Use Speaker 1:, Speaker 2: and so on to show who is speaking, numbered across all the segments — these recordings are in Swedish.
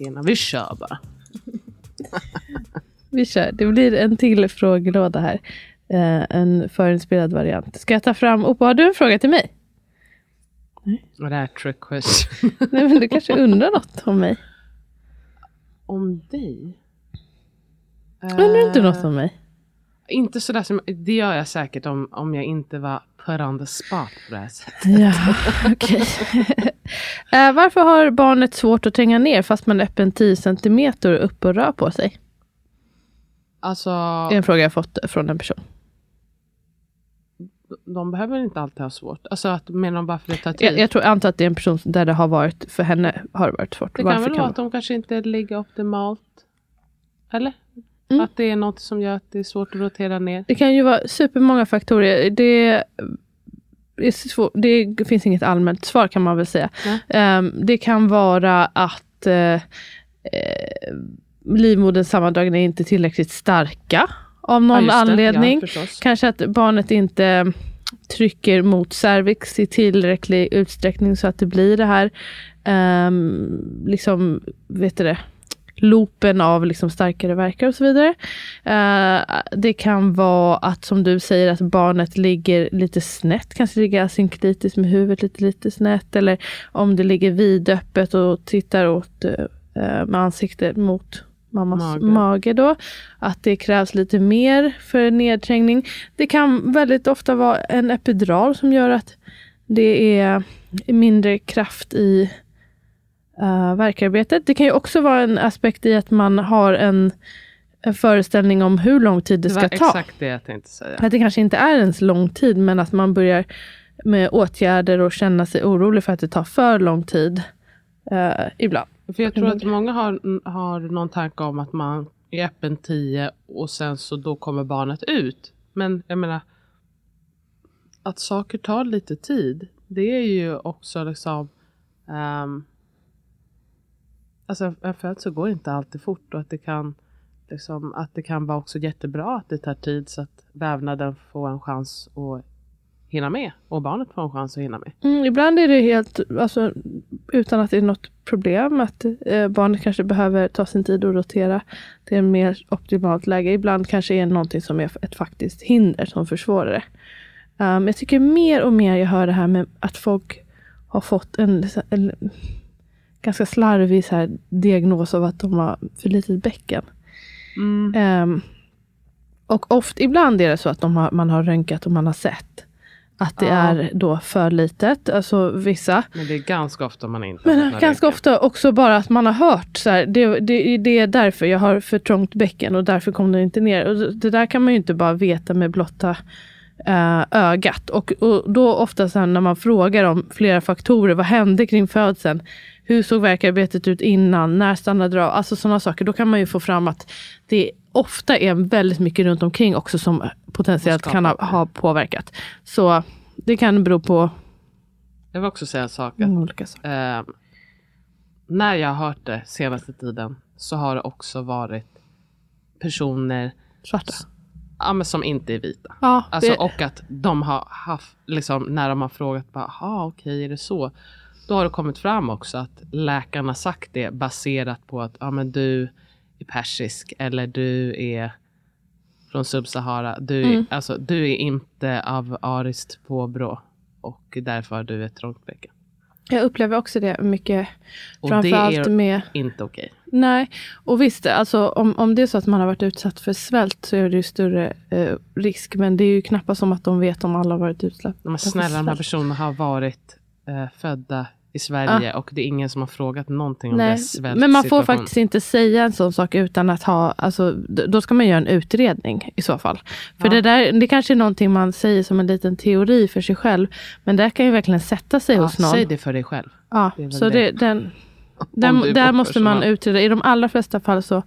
Speaker 1: Innan. Vi kör bara.
Speaker 2: Vi kör. Det blir en till frågelåda här. Eh, en förinspelad variant. Ska jag ta fram... Opa, har du en fråga till mig?
Speaker 1: Det här är trick question.
Speaker 2: Nej, men du kanske undrar något om mig?
Speaker 1: om dig?
Speaker 2: Undrar du inte
Speaker 1: Eh,
Speaker 2: något om mig?
Speaker 1: Inte sådär som, det gör jag säkert om, om jag inte var put on the spot på det här sättet.
Speaker 2: Ja, okej. Eh, varför har barnet svårt att tränga ner fast man är öppen 10 cm upp och rör på sig?
Speaker 1: Alltså,
Speaker 2: Det är en fråga jag fått från en person.
Speaker 1: de behöver inte alltid ha svårt. Alltså att menar de bara för att det tar tid?
Speaker 2: Jag, jag tror, antar att det är en person där det har varit, för henne har det varit svårt.
Speaker 1: det kan väl vara att de kanske inte ligger optimalt? Eller?
Speaker 2: Mm.
Speaker 1: Att det är något som gör att det är svårt att rotera ner?
Speaker 2: Det kan ju vara supermånga faktorer. Det, det finns inget allmänt svar kan man väl säga. Ehm, det kan vara att eh, eh, livmoderns sammandragningar är inte tillräckligt starka av någon
Speaker 1: Ja,
Speaker 2: anledning.
Speaker 1: Ja.
Speaker 2: Kanske att barnet inte trycker mot cervix i tillräcklig utsträckning så att det blir det här um, liksom, vet du det, loopen av liksom starkare verkar och så vidare. Eh, det kan vara att som du säger att barnet ligger lite snett, kanske ligger asynkritisch med huvudet lite, lite snett eller om det ligger vidöppet och tittar åt eh, med ansiktet mot mammas
Speaker 1: Mage.
Speaker 2: mage. då. Att det krävs lite mer för nedträngning. Det kan väldigt ofta vara en epidural som gör att det är mindre kraft i uh, verkarbetet. Det kan ju också vara en aspekt i att man har en, en föreställning om hur lång tid det,
Speaker 1: Det
Speaker 2: ska
Speaker 1: var
Speaker 2: ta.
Speaker 1: exakt det jag tänkte säga.
Speaker 2: Att det kanske inte är ens lång tid, men att man börjar med åtgärder och känna sig orolig för att det tar för lång tid. eh, ibland.
Speaker 1: För jag tror att många har, har någon tanke om att man är öppen 10 och sen så då kommer barnet ut. Men jag menar, att saker tar lite tid, det är ju också liksom um, Alltså en födsel går inte alltid fort och att det kan liksom, att det kan vara också jättebra att det tar tid så att vävnaden får en chans att hinna med och barnet får en chans att hinna med.
Speaker 2: Mm, ibland är det helt, alltså, utan att det är något problem, att eh, barnet kanske behöver ta sin tid och rotera till ett mer optimalt läge. Ibland kanske är det någonting som är ett faktiskt hinder som försvårar det. Um, jag tycker mer och mer jag hör det här med att folk har fått en, en ganska slarvig så här, diagnos av att de har för litet bäcken. Ehm, och ofta, ibland är det så att de har, man har röntgat och man har sett att det
Speaker 1: Ja.
Speaker 2: är då för litet. Alltså vissa.
Speaker 1: Men det är ganska ofta man inte
Speaker 2: Men ganska
Speaker 1: ryggen.
Speaker 2: ofta också bara att man har hört så här, det, det, det är därför jag har för trångt bäcken och därför kom den inte ner. Och det där kan man ju inte bara veta med blotta eh, ögat. Och, och då ofta så när man frågar om flera faktorer, vad hände kring födseln? Hur såg verkarbetet ut innan? När stannade det av? Alltså sådana saker. Då kan man ju få fram att det ofta är väldigt mycket runt omkring också som potentiellt kan ha, ha påverkat. Så det kan bero på
Speaker 1: Jag vill också säga en sak.
Speaker 2: Många olika saker.
Speaker 1: ehm, när jag har hört det senaste tiden så har det också varit personer
Speaker 2: Svarta.
Speaker 1: Ja, men som inte är vita.
Speaker 2: Ja,
Speaker 1: Alltså,
Speaker 2: det-
Speaker 1: Och att de har haft, liksom, när de har frågat, bara, aha okej är det så? då har det kommit fram också att läkarna sagt det baserat på att ja, men du är persisk eller du är från Subsahara. Du,
Speaker 2: Mm.
Speaker 1: alltså, du är inte av ariskt påbrå och därför har du ett trångt bäcken.
Speaker 2: Jag upplever också det mycket.
Speaker 1: Och det är
Speaker 2: med
Speaker 1: inte okej.
Speaker 2: Nej, och visst, alltså, om, om det är så att man har varit utsatt för svält så är det ju större eh, risk. Men det är ju knappast som att de vet om alla har varit utsatta
Speaker 1: Men snälla, de här personerna har varit eh, födda i Sverige och det är ingen som har frågat någonting om
Speaker 2: Nej,
Speaker 1: deras svältsituation.
Speaker 2: men man får faktiskt inte säga en sån sak utan att ha, alltså, då ska man göra en utredning i så fall. För
Speaker 1: Ja.
Speaker 2: det där, det kanske är någonting man säger som en liten teori för sig själv. Men det kan ju verkligen sätta sig
Speaker 1: ja,
Speaker 2: hos någon.
Speaker 1: Säg det för dig själv.
Speaker 2: Ja,
Speaker 1: Det
Speaker 2: så
Speaker 1: det.
Speaker 2: det, den,
Speaker 1: Om du
Speaker 2: där,
Speaker 1: är
Speaker 2: där måste man utreda. I de allra flesta fall så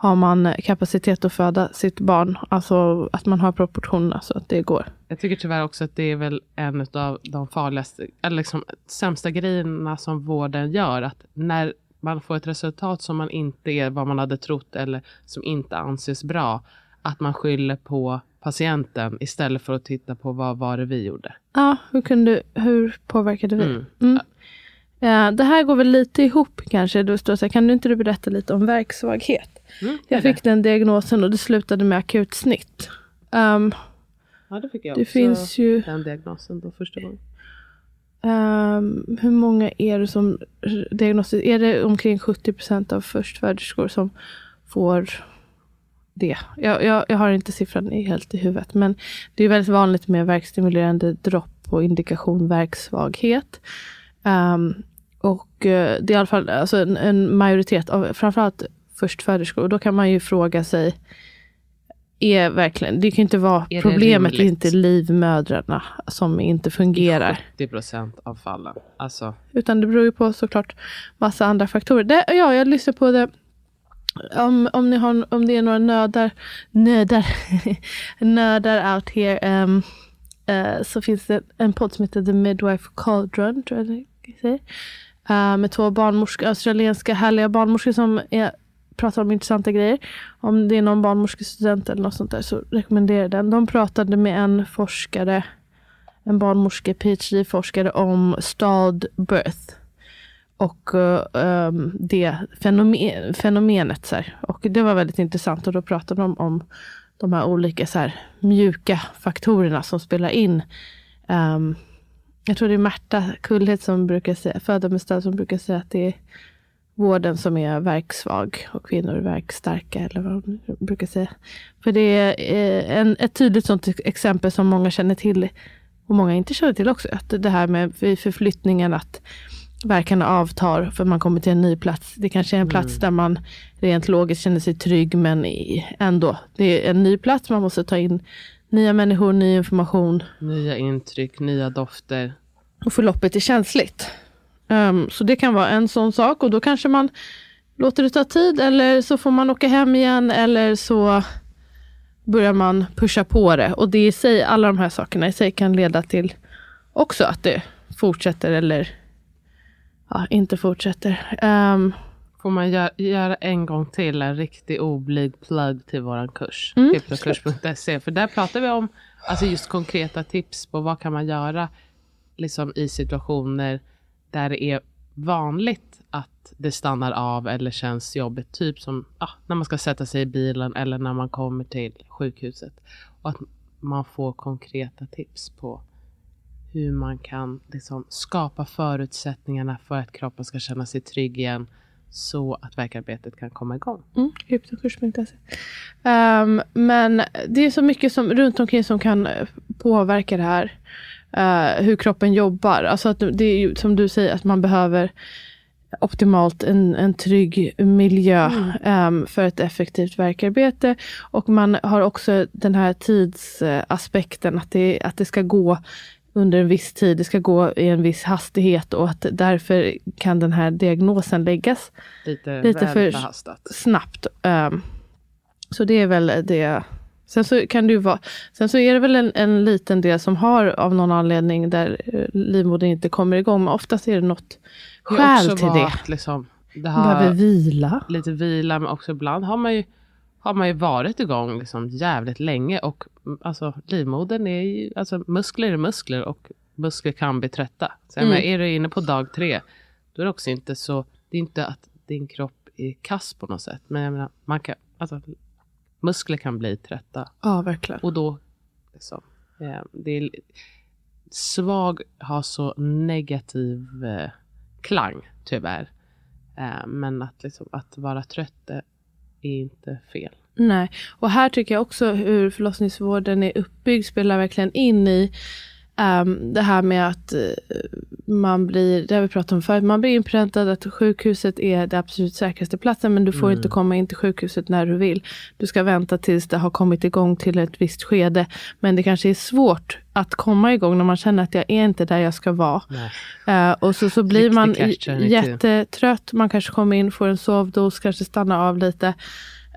Speaker 2: har man kapacitet att föda sitt barn. Alltså att man har proportionerna så att det går.
Speaker 1: Jag tycker tyvärr också att det är väl en av de farligaste, eller liksom sämsta grejerna som vården gör. Att när man får ett resultat som man inte är vad man hade trott eller som inte anses bra, att man skyller på patienten istället för att titta på vad var det vi gjorde.
Speaker 2: Ja, hur, kunde, hur påverkade vi?
Speaker 1: Mm.
Speaker 2: Mm. Ja, det här går väl lite ihop kanske. Du står så här, kan du inte du berätta lite om verksvaghet?
Speaker 1: Mm,
Speaker 2: Jag fick den diagnosen och det slutade med akut snitt. Ehm,
Speaker 1: ja, det fick jag
Speaker 2: det
Speaker 1: också
Speaker 2: finns ju...
Speaker 1: den diagnosen då första gången.
Speaker 2: ehm, hur många är det som diagnostiseras? Är det omkring 70 procent av förstföderskor som får det? Jag, jag, jag har inte siffran i- helt i huvudet. Men det är väldigt vanligt med verkstimulerande dropp och indikation verksvaghet. Ehm, och eh, det är i alla fall alltså en, en majoritet av framförallt förstföderskor. Och då kan man ju fråga sig är verkligen, det kan ju inte vara,
Speaker 1: Är det
Speaker 2: problemet är
Speaker 1: rimligt?
Speaker 2: inte livmödrarna som inte fungerar.
Speaker 1: 70 procent av fallen. Alltså,
Speaker 2: Utan det beror ju på såklart massa andra faktorer. Det, ja, jag lyssnar på det. Om, om, ni har, om det är några nördar, nördar, nördar out here. ehm, eh, så finns det en podd som heter The Midwife Cauldron. Tror jag det Eh, med två barnmorskor, australienska härliga barnmorskor som är, pratar om intressanta grejer. Om det är någon barnmorskestudent eller något sånt där så rekommenderar jag den. De pratade med en forskare en barnmorske, PhD-forskare om stalled birth. Och uh, um, det fenomen, fenomenet. Så här. Och det var väldigt intressant och då pratade de om de här olika så här, mjuka faktorerna som spelar in. um, jag tror det är Märta Kullhed som brukar säga, Föda som brukar säga att det är vården som är verksvag och kvinnor är verkstarka eller vad hon brukar säga. För det är eh, en, ett tydligt sånt exempel som många känner till och många inte känner till också. Att det här med förflyttningen att verkarna avtar för man kommer till en ny plats. Det kanske är en plats där man rent logiskt känner sig trygg men ändå. Det är en ny plats, man måste ta in nya människor, ny information
Speaker 1: nya intryck, nya dofter.
Speaker 2: och förloppet är känsligt. Ehm, så det kan vara en sån sak och då kanske man låter det ta tid eller så får man åka hem igen eller så börjar man pusha på det. Och det i sig, alla de här sakerna i sig kan leda till också att det fortsätter eller ja, inte fortsätter. Ehm,
Speaker 1: Får man gö- göra en gång till en riktig oblyg plugg till våran kurs.
Speaker 2: Mm.
Speaker 1: Hypnokurs.se. För där pratar vi om alltså just konkreta tips på vad kan man göra liksom i situationer där det är vanligt att det stannar av eller känns jobbigt. Typ som ah, när man ska sätta sig i bilen eller när man kommer till sjukhuset. Och att man får konkreta tips på hur man kan liksom skapa förutsättningarna för att kroppen ska känna sig trygg igen så att verkarbetet kan komma igång.
Speaker 2: Mm. Ehm, men det är så mycket som, runt omkring som kan eh, påverka det här. Eh, hur kroppen jobbar. Alltså att det är ju som du säger att man behöver optimalt en, en trygg miljö ehm, för ett effektivt verkarbete. Och man har också den här tidsaspekten att det, att det ska gå under en viss tid, det ska gå i en viss hastighet och att därför kan den här diagnosen läggas
Speaker 1: Lite,
Speaker 2: Lite för-
Speaker 1: förhastat.
Speaker 2: snabbt. Ehm, så det är väl det. Sen så kan det vara, sen så är det väl en, en liten del som har av någon anledning där eh, livmodern inte kommer igång. Men oftast är det något
Speaker 1: Det
Speaker 2: skäl
Speaker 1: också
Speaker 2: till det.
Speaker 1: Liksom, det
Speaker 2: Man behöver vila.
Speaker 1: lite vila men också ibland har man ju, har man ju varit igång liksom jävligt länge och mm, alltså livmodern är ju, alltså muskler är muskler och muskler kan bli trötta. Så
Speaker 2: Mm.
Speaker 1: menar, är du inne på dag tre, då är det också inte så, det är inte att din kropp är kass på något sätt. Men jag menar, man kan, alltså, muskler kan bli trötta.
Speaker 2: Ja, verkligen.
Speaker 1: Och då, liksom, eh, det är, svag har så negativ eh, klang tyvärr. Eh, men att, liksom, att vara trött är inte fel.
Speaker 2: Nej, och här tycker jag också hur förlossningsvården är uppbyggd spelar verkligen in i ehm, det här med att eh, man blir, det har vi pratat om förut, man blir inpräntad att sjukhuset är det absolut säkraste platsen men du får
Speaker 1: Mm.
Speaker 2: inte komma in till sjukhuset när du vill. Du ska vänta tills det har kommit igång till ett visst skede. Men det kanske är svårt att komma igång när man känner att jag är inte där jag ska vara. Eh, och så, så blir man
Speaker 1: 22.
Speaker 2: jättetrött. Man kanske kommer in, får en sovdos, kanske stannar av lite.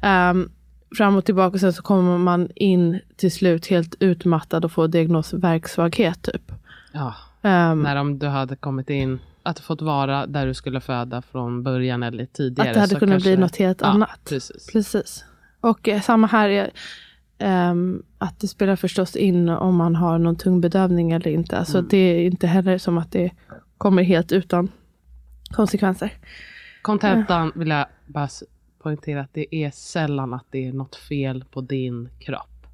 Speaker 2: Ehm, fram och tillbaka. Sen så kommer man in till slut helt utmattad och får diagnos verksvaghet. Typ.
Speaker 1: Ja,
Speaker 2: Ehm,
Speaker 1: när om du hade kommit in, att du fått vara där du skulle föda från början eller tidigare.
Speaker 2: att det hade
Speaker 1: så
Speaker 2: kunnat bli
Speaker 1: kanske-
Speaker 2: något helt
Speaker 1: ja,
Speaker 2: annat.
Speaker 1: Precis.
Speaker 2: Precis. Och eh, samma här. Är, ehm, att det spelar förstås in om man har någon tung bedövning eller inte. Alltså
Speaker 1: Mm.
Speaker 2: det är inte heller som att det kommer helt utan konsekvenser.
Speaker 1: Kontentan vill jag bara poängtera att det är sällan att det är något fel på din kropp.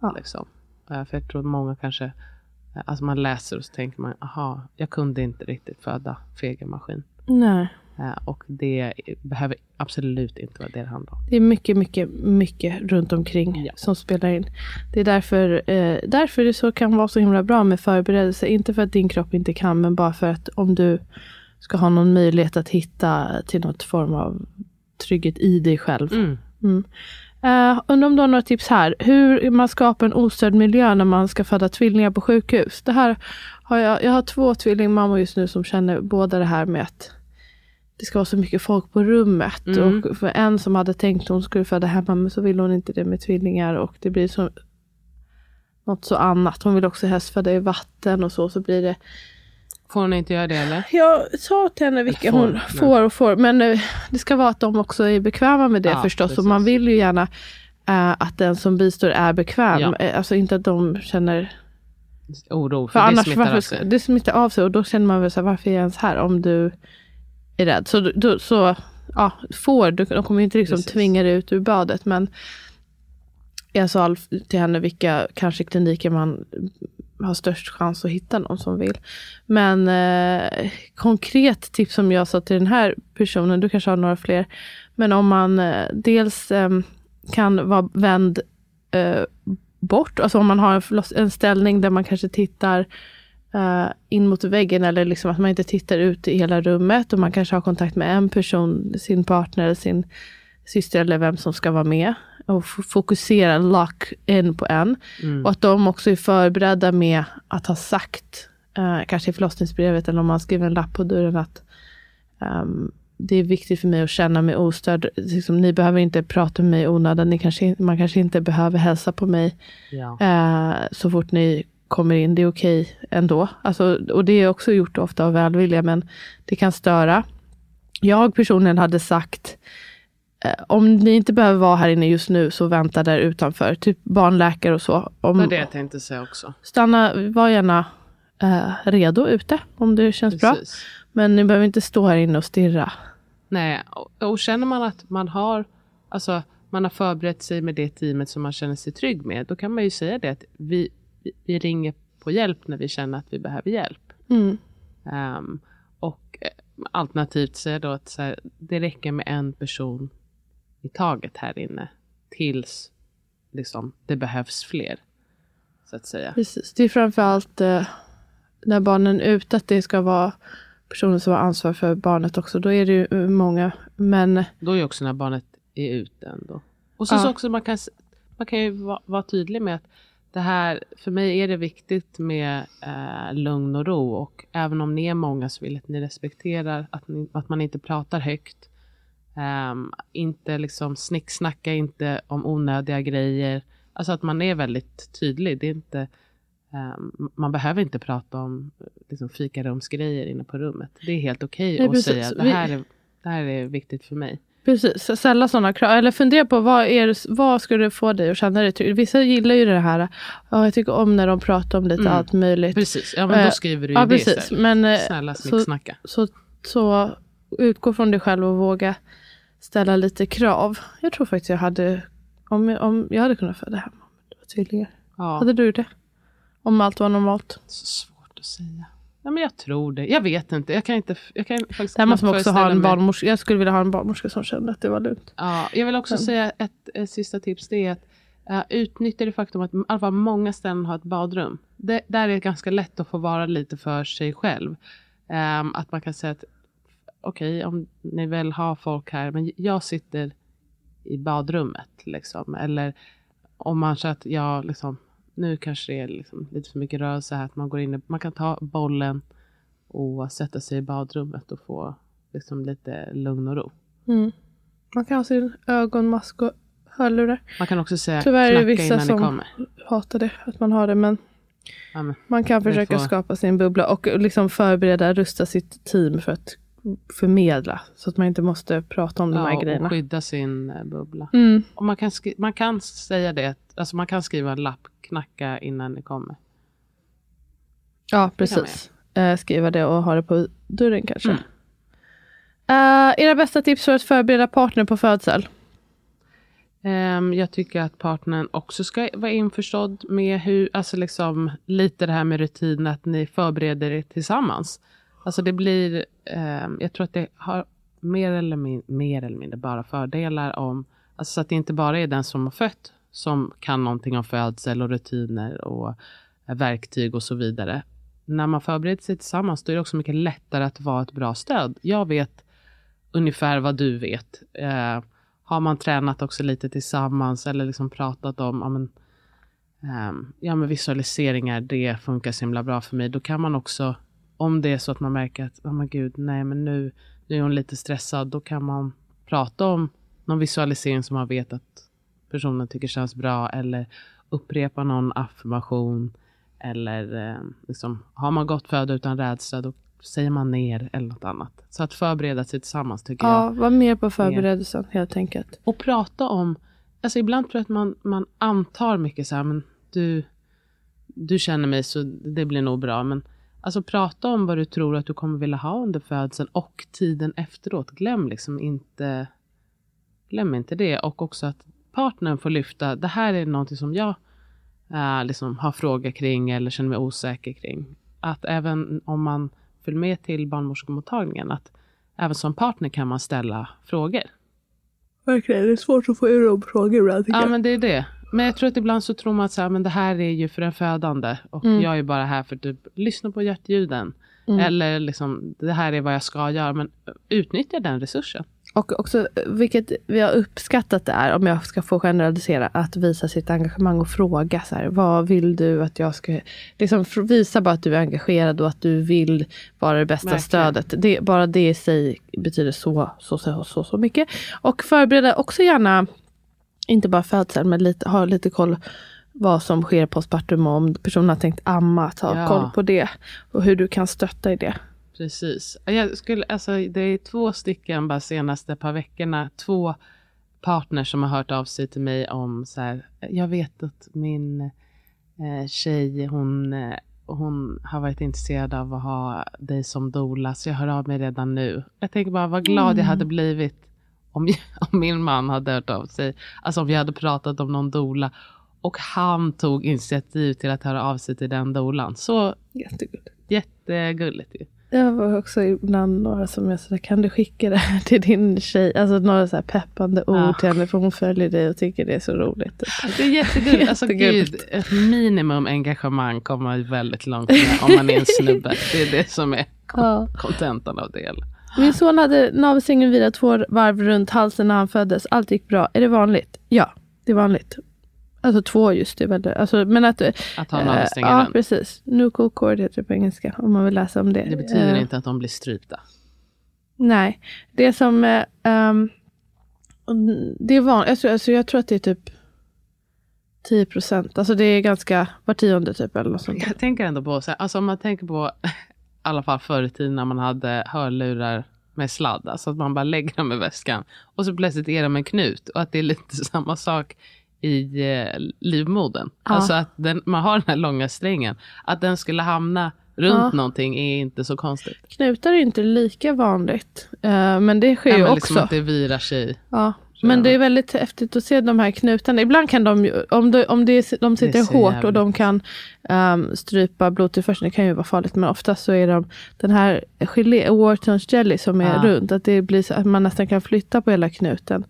Speaker 2: Ja.
Speaker 1: Liksom. Eh, För jag tror många kanske, eh, alltså man läser och så tänker man, aha, jag kunde inte riktigt föda fegermaskin.
Speaker 2: Nej.
Speaker 1: Eh, Och det behöver absolut inte vara det det handlar om.
Speaker 2: Det är mycket, mycket, mycket runt omkring
Speaker 1: Ja.
Speaker 2: som spelar in. Det är därför, eh, därför det så kan vara så himla bra med förberedelse. Inte för att din kropp inte kan, men bara för att om du ska ha någon möjlighet att hitta till något form av trygghet i dig själv.
Speaker 1: Mm.
Speaker 2: Mm. Uh, undrar om du har några tips här. Hur man skapar en ostörd miljö när man ska föda tvillingar på sjukhus. Det här har jag, jag har två tvillingmammor just nu som känner båda det här med att det ska vara så mycket folk på rummet.
Speaker 1: Mm.
Speaker 2: Och för en som hade tänkt att hon skulle föda hemma men så vill hon inte det med tvillingar och det blir så något så annat. Hon vill också helst föda i vatten och så. Så blir det
Speaker 1: Får hon inte göra det eller?
Speaker 2: jag sa till henne vilka
Speaker 1: Får,
Speaker 2: hon
Speaker 1: nej.
Speaker 2: får och får. Men eh, det ska vara att de också är bekväma med det
Speaker 1: Ja,
Speaker 2: förstås.
Speaker 1: precis.
Speaker 2: Och man vill ju gärna eh, att den som bistår är bekväm.
Speaker 1: Ja.
Speaker 2: Eh, alltså inte att de känner...
Speaker 1: Oro, för,
Speaker 2: För
Speaker 1: det
Speaker 2: annars
Speaker 1: smittar
Speaker 2: varför, det smittar av sig. Och då känner man väl så här, varför är jag ens här om du är rädd? Så, då, så ja, får, du- de kommer ju inte liksom
Speaker 1: Precis.
Speaker 2: tvinga dig ut ur badet. Men jag sa till henne vilka kanske kliniker man har störst chans att hitta någon som vill. Men eh, konkret tips som jag sa till den här personen, du kanske har några fler. Men om man eh, dels eh, kan vara vänd eh, bort, alltså om man har en, en ställning där man kanske tittar eh, in mot väggen eller liksom att man inte tittar ut i hela rummet och man kanske har kontakt med en person, sin partner, sin syster eller vem som ska vara med och fokusera, lock in på en.
Speaker 1: Mm.
Speaker 2: Och att de också är förberedda med att ha sagt, eh, kanske i förlossningsbrevet eller om man skriver en lapp på dörren att ehm, det är viktigt för mig att känna mig ostörd. Liksom, ni behöver inte prata med mig i onödan. Ni kanske, man kanske inte behöver hälsa på mig
Speaker 1: Ja.
Speaker 2: eh, så fort ni kommer in. Det är okej ändå. Alltså, och det är också gjort ofta av välvilja, men det kan störa. Jag personligen hade sagt om ni inte behöver vara här inne just nu så vänta där utanför. Typ barnläkare och så.
Speaker 1: Det
Speaker 2: Om,
Speaker 1: var det jag tänkte säga också.
Speaker 2: Stanna, var gärna eh, redo ute om det känns bra.
Speaker 1: Precis.
Speaker 2: Men ni behöver inte stå här inne och stirra.
Speaker 1: Nej, och, och känner man att man har, alltså, man har förberett sig med det teamet som man känner sig trygg med, då kan man ju säga det att vi, vi, vi ringer på hjälp när vi känner att vi behöver hjälp.
Speaker 2: Mm.
Speaker 1: Ehm, och eh, alternativt säga då att här, det räcker med en person i taget här inne tills liksom, det behövs fler. Så att säga.
Speaker 2: Precis. Det är framförallt eh, när barnen är ute att det ska vara personen som har ansvar för barnet också. Då är det ju eh, många. Men
Speaker 1: Då är ju också när barnet är ute ändå. Och så,
Speaker 2: Ja.
Speaker 1: så också man kan, man kan ju vara, vara tydlig med att det här, för mig är det viktigt med eh, lugn och ro och även om ni är många så vill jag att ni respekterar att, ni, att man inte pratar högt. Ehm, inte liksom snicksnacka inte om onödiga grejer. Alltså att man är väldigt tydlig. Det är inte, ehm, man behöver inte prata om liksom, fikarumsgrejer inne på rummet. Det är helt okej
Speaker 2: Nej,
Speaker 1: att
Speaker 2: precis.
Speaker 1: säga det här, är, det här är viktigt för mig.
Speaker 2: Precis, så ställa sådana krav. Eller fundera på vad, är vad skulle få dig att känna dig trygg. Vissa gillar ju det här, ja, jag tycker om när de pratar om lite
Speaker 1: Mm.
Speaker 2: allt möjligt.
Speaker 1: Precis, ja men
Speaker 2: Eh,
Speaker 1: då skriver du ju
Speaker 2: ja,
Speaker 1: det
Speaker 2: precis.
Speaker 1: istället.
Speaker 2: Men eh,
Speaker 1: Snälla
Speaker 2: så,
Speaker 1: snicksnacka.
Speaker 2: så, så utgå från dig själv och våga ställa lite krav. Jag tror faktiskt jag hade, om, jag- om jag hade kunnat föda hem det var tvillingar.
Speaker 1: Ja.
Speaker 2: Hade du det? Om allt var normalt.
Speaker 1: Så svårt att säga. Ja, men jag tror det. Jag vet inte. Jag kan inte. Jag kan faktiskt
Speaker 2: Där måste man också ha en barnmorska. Jag skulle vilja ha en barnmorska som kände att det var lugnt.
Speaker 1: Ja, jag vill också säga ett, ett sista tips. Det är att uh, utnyttja det faktum att i alla fall många ställen har ett badrum. Det, där är det ganska lätt att få vara lite för sig själv. Ehm, att man kan säga att okej, om ni väl har folk här, men jag sitter i badrummet. Liksom. Eller om man känner att jag liksom, nu kanske det är liksom lite för mycket rörelse här, att man går in, man kan ta bollen och sätta sig i badrummet och få liksom lite lugn och ro.
Speaker 2: Mm. Man kan ha sin ögonmask och hörlurar.
Speaker 1: Man kan också säga
Speaker 2: Tyvärr är det vissa som-. Hatar det, att man har det. Men
Speaker 1: Ja,
Speaker 2: man kan försöka
Speaker 1: får-
Speaker 2: skapa sin bubbla och liksom förbereda, rusta sitt team för att förmedla. Så att man inte måste prata om de här
Speaker 1: ja,
Speaker 2: grejerna.
Speaker 1: och skydda sin eh, bubbla.
Speaker 2: Mm.
Speaker 1: Och man, kan man kan säga det, alltså man kan skriva en lapp, knacka innan ni kommer.
Speaker 2: Ja, precis. Eh, skriva det och ha det på dörren kanske.
Speaker 1: Mm.
Speaker 2: Eh, era bästa tips för att förbereda partner på födsel?
Speaker 1: Ehm, jag tycker att partnern också ska vara införstådd med hur, alltså liksom lite det här med rutin, att ni förbereder er tillsammans. Alltså det blir, eh, jag tror att det har mer eller, min, mer eller mindre bara fördelar om, alltså så att det inte bara är den som har fött som kan någonting om födsel och rutiner och eh, verktyg och så vidare. När man förbereder sig tillsammans då är det också mycket lättare att vara ett bra stöd. Jag vet ungefär vad du vet. Eh, har man tränat också lite tillsammans eller liksom pratat om ja, men, eh, ja, men visualiseringar, det funkar så himla bra för mig. Då kan man också, om det är så att man märker att, oh men gud, nej men nu, nu är hon lite stressad, då kan man prata om någon visualisering som man vet att personen tycker känns bra eller upprepa någon affirmation eller eh, liksom, har man gått föda utan rädsla, då säger man ner eller något annat. Så att förbereda sig tillsammans tycker jag.
Speaker 2: Ja, var mer på förberedelsen helt enkelt.
Speaker 1: Och prata om, alltså ibland tror jag att man, man antar mycket så här, men du, du känner mig så det blir nog bra. Men alltså prata om vad du tror att du kommer vilja ha under födseln och tiden efteråt. Glöm liksom inte, glöm inte det. Och också att partnern får lyfta, det här är någonting som jag eh, liksom har frågor kring eller känner mig osäker kring. Att även om man följer med till barnmorskemottagningen, att även som partner kan man ställa frågor.
Speaker 2: Verkligen, det är svårt att få ur de frågor ibland
Speaker 1: Ja men det är det. Men jag tror att ibland så tror man att så här, men det här är ju för en födande och
Speaker 2: Mm.
Speaker 1: jag är bara här för att typ, lyssna på hjärtljuden.
Speaker 2: Mm.
Speaker 1: Eller liksom, det här är vad jag ska göra. Men utnyttja den resursen.
Speaker 2: Och också, vilket vi har uppskattat det är, om jag ska få generalisera, att visa sitt engagemang och fråga så här, vad vill du att jag ska... Liksom visa bara att du är engagerad och att du vill vara det bästa
Speaker 1: Verkligen.
Speaker 2: stödet. Det, bara det i sig betyder så, så, så, så, så mycket. Och förbereda också gärna, inte bara födseln, men lite, ha lite koll vad som sker postpartum och om personen har tänkt amma, att ha
Speaker 1: Ja.
Speaker 2: koll på det. Och hur du kan stötta i det.
Speaker 1: Precis. Jag skulle, alltså, det är två stycken bara senaste par veckorna. Två partners som har hört av sig till mig om så här. Jag vet att min eh, tjej, hon, eh, hon har varit intresserad av att ha dig som doula. Så jag hör av mig redan nu. Jag tänker bara vad glad jag hade blivit om, om min man hade hört av sig. Alltså om vi hade pratat om någon doula. Och han tog initiativ till att höra av sig till den doulan. Så
Speaker 2: Jättegulligt.
Speaker 1: jättegulligt ju.
Speaker 2: Det var också ibland några som jag sa, kan du skicka det här till din tjej? Alltså några så peppande ord
Speaker 1: Ja.
Speaker 2: till henne för hon följer dig och tycker det är så roligt.
Speaker 1: Det är jättegulligt. Alltså gud, ett minimum engagemang kommer väldigt långt med om man är en snubbe. Det är det som är kontentan av det hela.
Speaker 2: Min son hade navelsträngen virad två varv runt halsen när han föddes. Allt gick bra. Är det vanligt? Ja, det är vanligt. Alltså två just det. väl- Alltså, men att,
Speaker 1: Att ha
Speaker 2: eh,
Speaker 1: navelsträngen
Speaker 2: Ja,
Speaker 1: runt.
Speaker 2: precis. Nucal cord heter det på engelska. Om man vill läsa om det.
Speaker 1: Det betyder
Speaker 2: Eh,
Speaker 1: inte att de blir strypta.
Speaker 2: Nej, det som... ehm, det är vanligt. Tror- alltså, jag tror att det är typ 10 procent. Alltså det är ganska var tionde typ eller något sånt.
Speaker 1: Jag tänker ändå på, så här, alltså om man tänker på, alla fall förr i tiden när man hade hörlurar med sladd. Alltså att man bara lägger dem i väskan. Och så plötsligt är de en knut. Och att det är lite samma sak i eh, livmodern.
Speaker 2: Ja.
Speaker 1: Alltså att den, man har den här långa strängen. Att den skulle hamna runt
Speaker 2: Ja.
Speaker 1: någonting är inte så konstigt.
Speaker 2: Knutar är inte lika vanligt. eh, men det sker
Speaker 1: Ja,
Speaker 2: ju
Speaker 1: men
Speaker 2: också.
Speaker 1: liksom att det virar sig.
Speaker 2: Ja. Men det är väldigt häftigt att se de här knutarna. Ibland kan de, om, de, om är- de sitter hårt och
Speaker 1: jävligt.
Speaker 2: de kan um, strypa blodtillförseln, det kan ju vara farligt. Men oftast så är de den här gelé, Whartons jelly som är
Speaker 1: Ja.
Speaker 2: runt, att det blir så att man nästan kan flytta på hela knuten.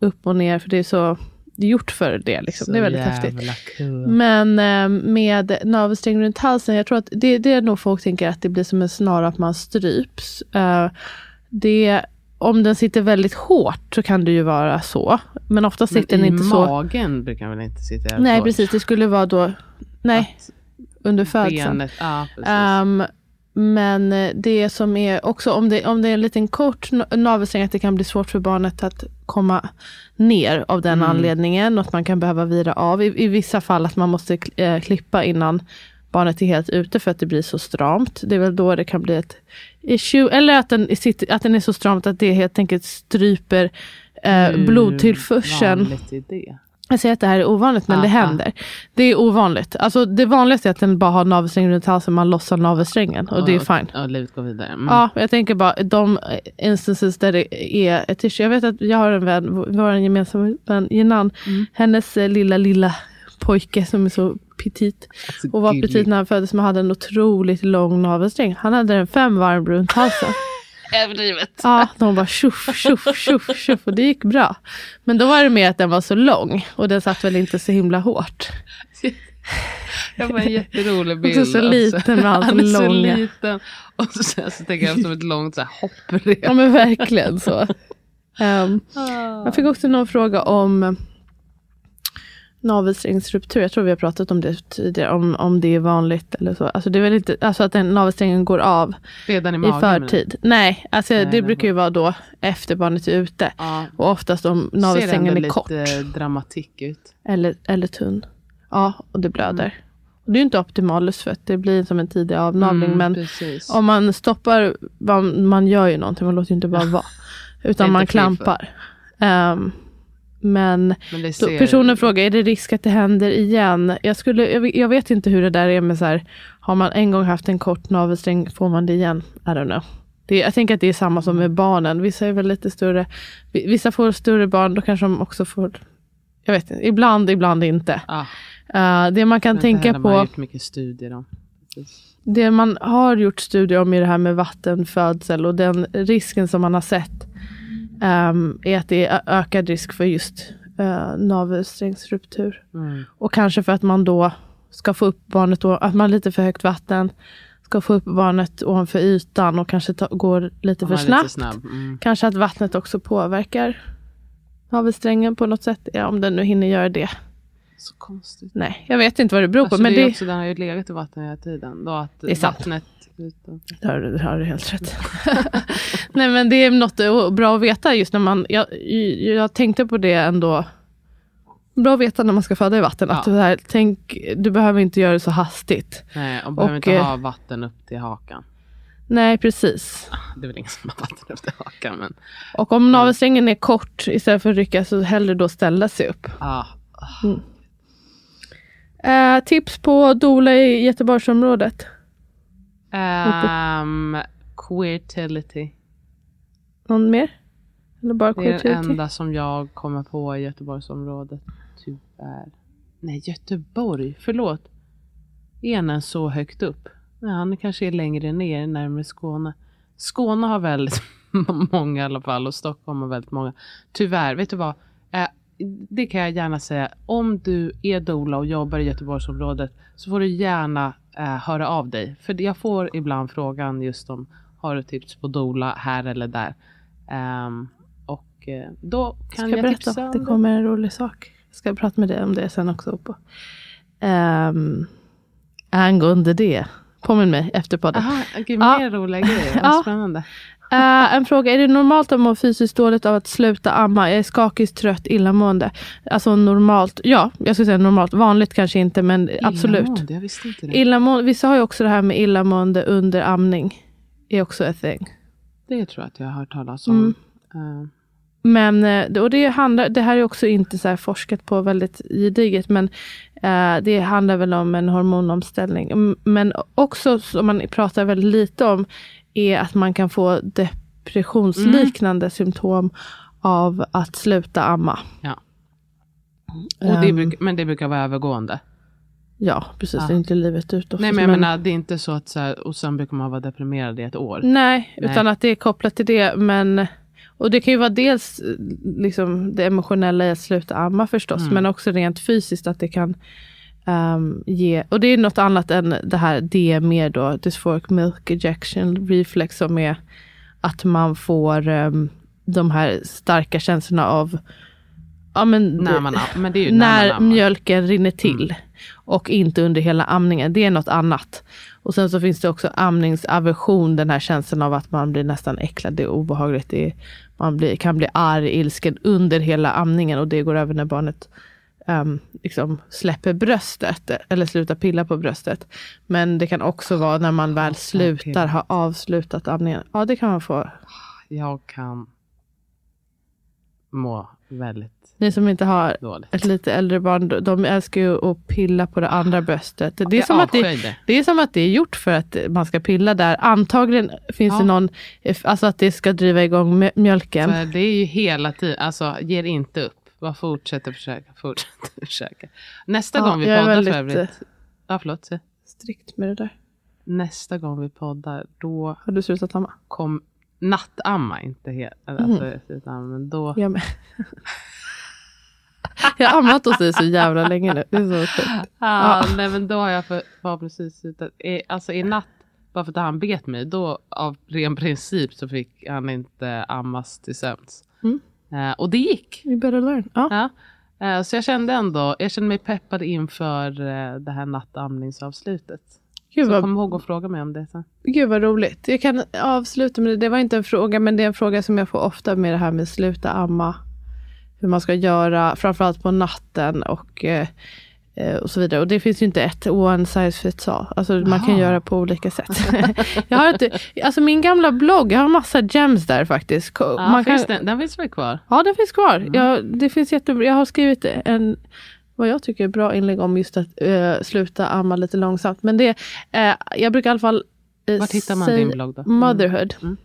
Speaker 2: Upp och ner, för det är så gjort för det. Liksom. Det är väldigt häftigt.
Speaker 1: kul.
Speaker 2: Men eh, med navelsträng runt halsen, jag tror att det, det är nog folk tänker att det blir som en snara att man stryps. Eh, det, om den sitter väldigt hårt så kan det ju vara så. Men ofta sitter
Speaker 1: Men
Speaker 2: den
Speaker 1: i
Speaker 2: inte så.
Speaker 1: magen brukar väl inte sitta jävligt
Speaker 2: Nej
Speaker 1: hårt?
Speaker 2: precis, det skulle vara då, nej,
Speaker 1: Att
Speaker 2: under födseln.
Speaker 1: Ja.
Speaker 2: Ehm, men eh, det som är också om det, om det är en liten kort na- navelsträng att det kan bli svårt för barnet att komma ner av den
Speaker 1: Mm.
Speaker 2: anledningen och att man kan behöva vira av. I, i vissa fall att man måste eh, klippa innan barnet är helt ute för att det blir så stramt. Det är väl då det kan bli ett issue. Eller att den, att den är så stramt att det helt enkelt stryper eh,
Speaker 1: Hur
Speaker 2: blodtillförseln. Jag säger att det här är ovanligt men
Speaker 1: Ah,
Speaker 2: det
Speaker 1: ah.
Speaker 2: händer. Det är ovanligt. Alltså det vanligaste är att den bara har navelsträngen runt halsen, man lossar navelsträngen och det är fine.
Speaker 1: Ja, livet går vidare. Mm.
Speaker 2: Ja, jag tänker bara de instances där det är ett issue. Jag vet att jag har en vän, vi har en gemensam vän, Jinan.
Speaker 1: Mm.
Speaker 2: Hennes eh, lilla, lilla pojke som är så petit
Speaker 1: Alltså,
Speaker 2: och var
Speaker 1: gullig.
Speaker 2: petit när han föddes men hade en otroligt lång navelsträng. Han hade den fem varv runt halsen.
Speaker 1: Överdrivet.
Speaker 2: Ja, de bara tjoff, tjoff, tjoff, tjoff och det gick bra. Men då var det mer att den var så lång och den satt väl inte så himla hårt.
Speaker 1: Jag var en jätterolig bild.
Speaker 2: Också så liten med allt
Speaker 1: är så
Speaker 2: långa.
Speaker 1: liten. Och så, sen så tänker jag som ett långt så här hopprep.
Speaker 2: Ja men verkligen så. Ehm, jag fick också någon fråga om navelsträngsruptur. Jag tror vi har pratat om det tidigare, om, om det är vanligt eller så. Alltså, det är väl inte, alltså att den navelsträngen går av
Speaker 1: Redan i
Speaker 2: i
Speaker 1: magen.
Speaker 2: förtid. Nej, alltså
Speaker 1: Nej,
Speaker 2: det brukar ju vara då efter barnet är ute.
Speaker 1: Men, ja.
Speaker 2: Och oftast om
Speaker 1: Ser
Speaker 2: navelsträngen är kort
Speaker 1: lite dramatik ut.
Speaker 2: eller, eller tunn. Ja, och det blöder. Och det är ju inte optimalus för att det blir som en tidig avnavling.
Speaker 1: Mm,
Speaker 2: men
Speaker 1: precis.
Speaker 2: om man stoppar, vad- man gör ju någonting, man låter ju inte bara vara. Utan man klampar. Ehm, men
Speaker 1: Men ser...
Speaker 2: personen frågar, är det risk att det händer igen? Jag, skulle, jag, vet- jag vet inte hur det där är med så här, har man en gång haft en kort navelsträng, får man det igen? I don't know. Det, jag tänker att det är samma som med barnen. Vissa är väl lite större. vi- Vissa får större barn, då kanske de också får, jag vet inte, ibland, ibland inte.
Speaker 1: Ja,
Speaker 2: Eh, det man kan tänka
Speaker 1: heller, Man har
Speaker 2: på,
Speaker 1: gjort mycket studier om.
Speaker 2: Det man har gjort studier om i det här med vattenfödsel och den risken som man har sett ehm, är att det är ökad risk för just uh, navelsträngsruptur.
Speaker 1: Mm.
Speaker 2: Och kanske för att man då ska få upp barnet, att man har lite för högt vatten, ska få upp barnet ovanför ytan och kanske ta, går lite
Speaker 1: Om
Speaker 2: för snabbt.
Speaker 1: Lite snabb. Mm.
Speaker 2: Kanske att vattnet också påverkar navelsträngen på något sätt, ja, om den nu hinner göra det.
Speaker 1: Så konstigt.
Speaker 2: Nej, jag vet inte vad det beror
Speaker 1: Alltså,
Speaker 2: på. Men
Speaker 1: det är
Speaker 2: det,
Speaker 1: också, den har ju legat i vatten hela tiden. Då att
Speaker 2: Det är sant.
Speaker 1: vattnet utan.
Speaker 2: Det har, du helt rätt. Nej men det är något bra att veta just när man, jag, jag tänkte på det ändå. Bra att veta när man ska föda i vatten. Att
Speaker 1: Ja.
Speaker 2: det här, tänk, du behöver inte göra det så hastigt.
Speaker 1: Nej, och behöver
Speaker 2: Och,
Speaker 1: inte
Speaker 2: eh,
Speaker 1: ha vatten upp till hakan.
Speaker 2: Nej precis.
Speaker 1: Det är väl ingen som har vatten upp till hakan. Men
Speaker 2: Och om navelsträngen är kort istället för att rycka så hellre då ställa sig upp.
Speaker 1: ah,
Speaker 2: Eh, tips på doula i Göteborgsområdet.
Speaker 1: Um, queertility.
Speaker 2: Någon mer? Eller bara
Speaker 1: Det är den enda som jag kommer på i Göteborgsområdet. Tyvärr. Nej, Göteborg. Förlåt. Är den så högt upp? Nej, han kanske är längre ner, närmare Skåne. Skåne har väldigt många i alla fall och Stockholm har väldigt många. Tyvärr, vet du vad? Eh, det kan jag gärna säga. Om du är doula och jobbar i Göteborgsområdet så får du gärna eh, höra av dig. För jag får ibland frågan just om har du tips på doula här eller där. Ehm, och eh, då kan
Speaker 2: Ska jag
Speaker 1: jag
Speaker 2: berätta?
Speaker 1: tipsa om
Speaker 2: Det kommer en rolig sak. Jag ska prata med dig om det sen också. På. Um, angående det. Påminn mig efter podden.
Speaker 1: Aha, gud,
Speaker 2: Ja.
Speaker 1: mer roliga grejer.
Speaker 2: Ja.
Speaker 1: Vad spännande.
Speaker 2: Eh, en fråga, är det normalt att må fysiskt dåligt av att sluta amma? Jag är skakig, trött, illamående. Alltså normalt, ja, jag skulle säga normalt. Vanligt kanske inte, men absolut.
Speaker 1: Illamående, Jag visste inte det.
Speaker 2: Illamående, vissa har ju också det här med illamående under amning. är också ett thing.
Speaker 1: Det tror jag att jag har hört talas om.
Speaker 2: Mm.
Speaker 1: Eh,
Speaker 2: Men eh, och det, handlar, det här är också inte så här forskat på väldigt gediget, men eh, det handlar väl om en hormonomställning. Men också, som man pratar väldigt lite om, är att man kan få depressionsliknande symptom av att sluta amma.
Speaker 1: ja. Och det
Speaker 2: Ehm,
Speaker 1: bruk, men det brukar vara övergående.
Speaker 2: Ja, precis.
Speaker 1: Ja.
Speaker 2: Det är inte livet ut. oftast,
Speaker 1: Nej men jag menar det är inte så att så här, och sen brukar man vara deprimerad i ett år.
Speaker 2: Nej,
Speaker 1: Nej.
Speaker 2: utan att det är kopplat till det. Men, och det kan ju vara dels eh, liksom, det emotionella i att sluta amma förstås,
Speaker 1: Mm.
Speaker 2: men också rent fysiskt att det kan ehm, ge, och det är något annat än det här DME då, dysphoric milk ejection reflex som är att man får ehm, de här starka känslorna av ja, men,
Speaker 1: När man, men när,
Speaker 2: när mjölken rinner till och inte under hela amningen. Det är något annat. Och sen så finns det också amningsaversion, den här känslan av att man blir nästan äcklad, det är obehagligt. Det är, man blir, kan bli arg, ilsken under hela amningen och det går över när barnet um, liksom släpper bröstet eller slutar pilla på bröstet. Men det kan också vara när man väl slutar ha avslutat amningen. Ja, det kan man få.
Speaker 1: Jag kan må väldigt
Speaker 2: Ni som inte har
Speaker 1: dåligt.
Speaker 2: ett lite äldre barn, de älskar ju att pilla på det andra bröstet. Det är, som att det,
Speaker 1: det.
Speaker 2: är som att det är gjort för att man ska pilla där. Antagligen finns
Speaker 1: Ja.
Speaker 2: det någon, alltså att det ska driva igång mjö- mjölken.
Speaker 1: För det är ju hela tiden, alltså ger inte upp. Bara fortsätter försöka, fortsätter försöka. Nästa
Speaker 2: Ja,
Speaker 1: gång vi poddar
Speaker 2: väldigt,
Speaker 1: för övrigt. Ja förlåt.
Speaker 2: Strikt med det där.
Speaker 1: Nästa gång vi poddar då
Speaker 2: Har du slutat amma?
Speaker 1: kom nattamma, inte helt, alltså, utan, men då.
Speaker 2: Jag med. jag har ammat hos dig så jävla länge nu. Det är så sjukt.
Speaker 1: Ah, nej men då har jag för, precis i- alltså i natt, bara för att han bet mig, då av ren princip så fick han inte ammas till sömns.
Speaker 2: Mm.
Speaker 1: Eh, och det gick.
Speaker 2: You better learn. Ja.
Speaker 1: Ja. Eh, så jag kände ändå, jag kände mig peppad inför eh, det här nattamningsavslutet.
Speaker 2: Gud,
Speaker 1: Så
Speaker 2: vad,
Speaker 1: kom ihåg att fråga mig om det sen.
Speaker 2: gud vad roligt. Jag kan avsluta med det. Det var inte en fråga, men det är en fråga som jag får ofta med det här med sluta amma. Hur man ska göra, framförallt på natten och, eh, eh, och så vidare. Och det finns ju inte ett one size fits all. Alltså man kan göra på olika sätt. jag har inte, alltså min gamla blogg, jag har massa gems där faktiskt.
Speaker 1: Ja,
Speaker 2: man
Speaker 1: finns
Speaker 2: kan,
Speaker 1: den, den finns väl kvar?
Speaker 2: Ja, den finns kvar.
Speaker 1: Mm.
Speaker 2: Jag, det finns jättebra. Jag har skrivit en vad jag tycker är bra inlägg om just att eh, sluta amma lite långsamt. Men det, eh, jag brukar i alla fall eh,
Speaker 1: Vart hittar man din blogg då? Mm.
Speaker 2: Motherhood.
Speaker 1: Mm.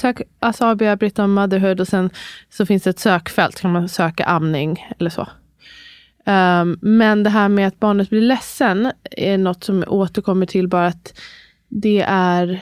Speaker 2: Sök Asabia Britta Motherhood och sen så finns det ett sökfält. kan man söka amning eller så. Ehm, men det här med att barnet blir ledsen är något som återkommer till bara att det är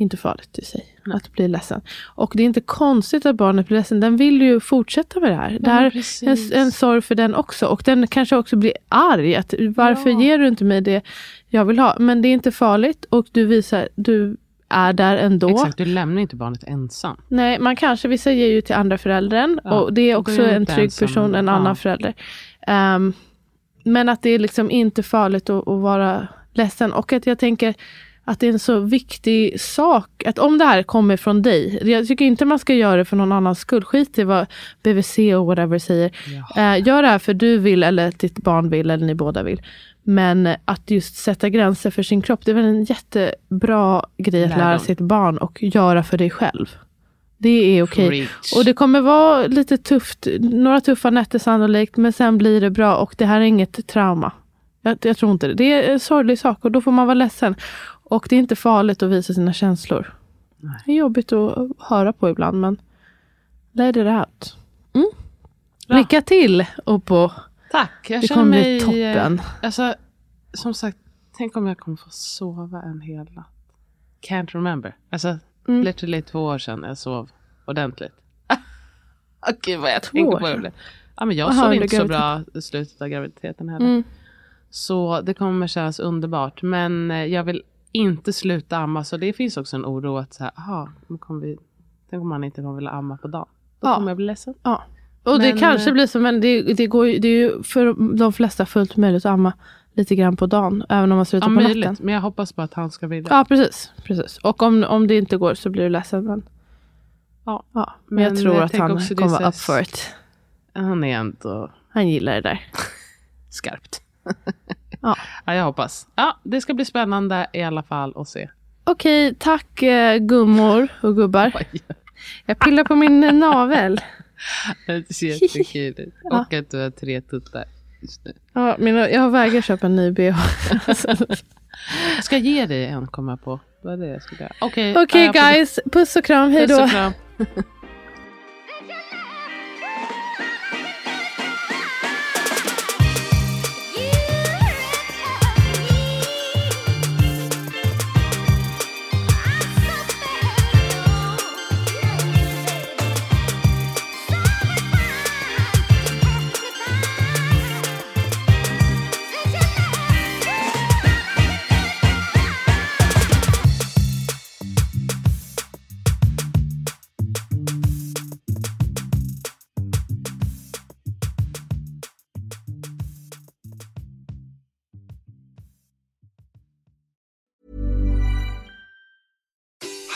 Speaker 2: inte farligt i sig att bli ledsen. Och det är inte konstigt att barnet blir ledsen. Den vill ju fortsätta med det här. det här är en, en sorg för den också. Och den kanske också blir arg. Att, varför
Speaker 1: Ja.
Speaker 2: ger du inte mig det jag vill ha? Men det är inte farligt och du visar, du är där ändå.
Speaker 1: Exakt, du lämnar inte barnet ensam.
Speaker 2: Nej, man kanske, vissa ger ju till andra föräldern
Speaker 1: Ja,
Speaker 2: och det är också
Speaker 1: är det
Speaker 2: en
Speaker 1: inte
Speaker 2: trygg
Speaker 1: ensam.
Speaker 2: person, en
Speaker 1: Ja.
Speaker 2: annan förälder. Ehm, men att det är liksom inte farligt att, att vara ledsen och att jag tänker att det är en så viktig sak. Att om det här kommer från dig, jag tycker inte man ska göra det för någon annans skull. Skit i vad BVC och whatever säger.
Speaker 1: Ja.
Speaker 2: Eh, gör det här för du vill eller ditt barn vill eller ni båda vill. Men att just sätta gränser för sin kropp, det är väl en jättebra grej att lära
Speaker 1: Lärdom.
Speaker 2: sitt barn och göra för dig själv. Det är okej.
Speaker 1: Preach.
Speaker 2: Och det kommer vara lite tufft, några tuffa nätter sannolikt, men sen blir det bra och det här är inget trauma. Jag, jag tror inte det. Det är en sorglig sak och då får man vara ledsen. Och det är inte farligt att visa sina känslor.
Speaker 1: Nej.
Speaker 2: Det är jobbigt att höra på ibland, men let it out. Mm.
Speaker 1: Bra.
Speaker 2: Lycka till Oppo.
Speaker 1: Tack, jag
Speaker 2: Det kommer
Speaker 1: mig...
Speaker 2: bli toppen.
Speaker 1: Alltså, som sagt, tänk om jag kommer få sova en hel natt. Can't remember. Alltså,
Speaker 2: Mm.
Speaker 1: literally två år sedan jag sov ordentligt. Okej, vad jag
Speaker 2: Två
Speaker 1: tänker på det. Ja, men jag
Speaker 2: Aha,
Speaker 1: sov inte så bra i slutet av graviditeten heller.
Speaker 2: Mm.
Speaker 1: Så det kommer kännas underbart. Men eh, jag vill inte sluta amma. Så det finns också en oro att så här, aha, kommer vi, tänk om man inte kommer vilja amma på dagen. Då
Speaker 2: Ja.
Speaker 1: kommer jag bli ledsen.
Speaker 2: Ja. Och det
Speaker 1: Men,
Speaker 2: kanske
Speaker 1: eh,
Speaker 2: blir så, men det, det, går det är ju för de flesta fullt möjligt att amma lite grann på dagen, även om man slutar
Speaker 1: Ja,
Speaker 2: på
Speaker 1: möjligt.
Speaker 2: natten.
Speaker 1: Men jag hoppas på att han ska vilja.
Speaker 2: Ja, precis. precis. Och om, om det inte går så blir du ledsen. Men,
Speaker 1: Ja.
Speaker 2: ja. men jag
Speaker 1: Men
Speaker 2: tror
Speaker 1: jag
Speaker 2: att han
Speaker 1: det
Speaker 2: kommer vara up for it.
Speaker 1: Han är ändå
Speaker 2: Han gillar det där.
Speaker 1: skarpt.
Speaker 2: Ja.
Speaker 1: ja, jag hoppas. Ja, det ska bli spännande i alla fall att se.
Speaker 2: okej, tack eh, gummor och gubbar. Jag pillar på min navel.
Speaker 1: Det ser jättekul ut. Och att du har tre tuttar just nu.
Speaker 2: Ja, mina, jag vägrar köpa en ny bh.
Speaker 1: Jag ska ge dig en, komma på. Det var det jag skulle göra. Okej,
Speaker 2: Okej
Speaker 1: ja,
Speaker 2: guys, puss och kram, hej då.